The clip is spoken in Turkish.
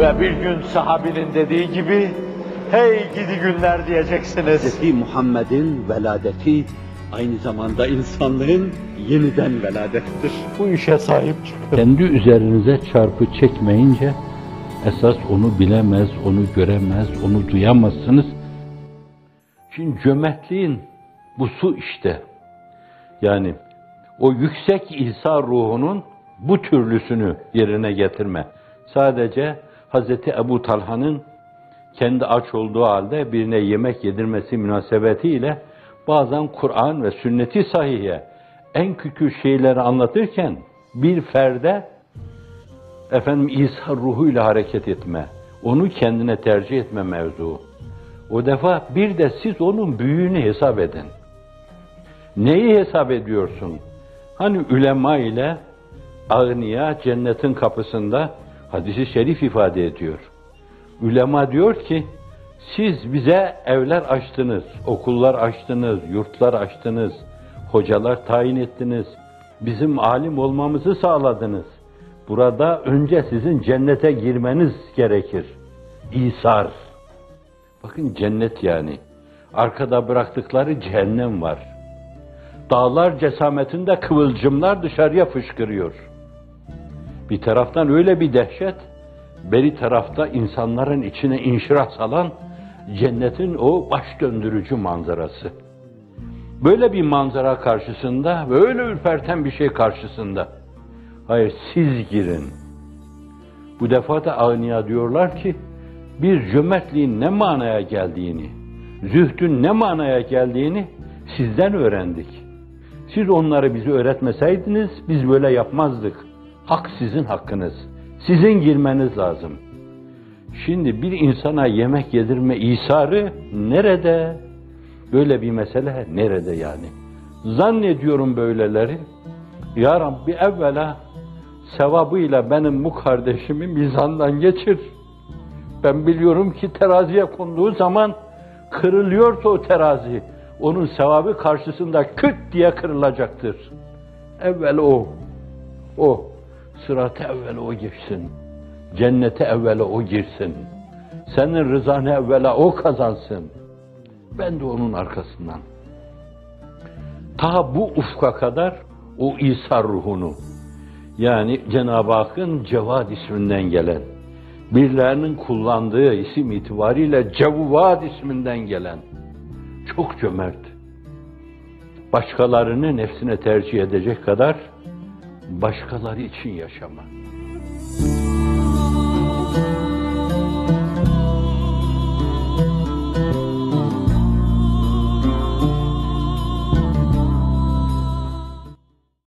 Ve bir gün sahabinin dediği gibi, hey gidi günler diyeceksiniz. Hz. Muhammed'in veladeti aynı zamanda insanlığın yeniden veladettir. Bu işe sahip çıkın. Kendi üzerinize çarpı çekmeyince esas onu bilemez, onu göremez, onu duyamazsınız. Şimdi cömertliğin bu su işte. Yani o yüksek İsa ruhunun bu türlüsünü yerine getirme. Sadece Hazreti Ebu Talha'nın kendi aç olduğu halde birine yemek yedirmesi münasebetiyle bazen Kur'an ve sünneti sahiye en küçük şeyleri anlatırken bir ferde efendim İsa ruhuyla hareket etme, onu kendine tercih etme mevzu. O defa bir de siz onun büyüğünü hesap edin. Neyi hesap ediyorsun? Hani ulema ile ağniya cennetin kapısında hadisi şerif ifade ediyor. Ulema diyor ki, siz bize evler açtınız, okullar açtınız, yurtlar açtınız, hocalar tayin ettiniz, bizim alim olmamızı sağladınız. Burada önce sizin cennete girmeniz gerekir. İsar. Bakın cennet yani. Arkada bıraktıkları cehennem var. Dağlar cesametinde kıvılcımlar dışarıya fışkırıyor. Bir taraftan öyle bir dehşet, beri tarafta insanların içine inşirah salan cennetin o baş döndürücü manzarası. Böyle bir manzara karşısında, böyle ürperten bir şey karşısında. Hayır siz girin. Bu defa da ağniya diyorlar ki, bir cömertliğin ne manaya geldiğini, zühdün ne manaya geldiğini sizden öğrendik. Siz onları bize öğretmeseydiniz biz böyle yapmazdık. Hak sizin hakkınız. Sizin girmeniz lazım. Şimdi bir insana yemek yedirme isarı nerede? Böyle bir mesele nerede yani? Zannediyorum böyleleri. Ya Rabbi evvela sevabıyla benim bu kardeşimi mizandan geçir. Ben biliyorum ki teraziye konduğu zaman kırılıyorsa o terazi, onun sevabı karşısında küt diye kırılacaktır. Evvel o, o, sıratı evvel o geçsin. Cennete evvela o girsin. Senin rızanı evvela o kazansın. Ben de onun arkasından. Ta bu ufka kadar o İsa ruhunu, yani Cenab-ı Hakk'ın Cevad isminden gelen, birilerinin kullandığı isim itibariyle Cevvad isminden gelen, çok cömert, başkalarını nefsine tercih edecek kadar başkaları için yaşama.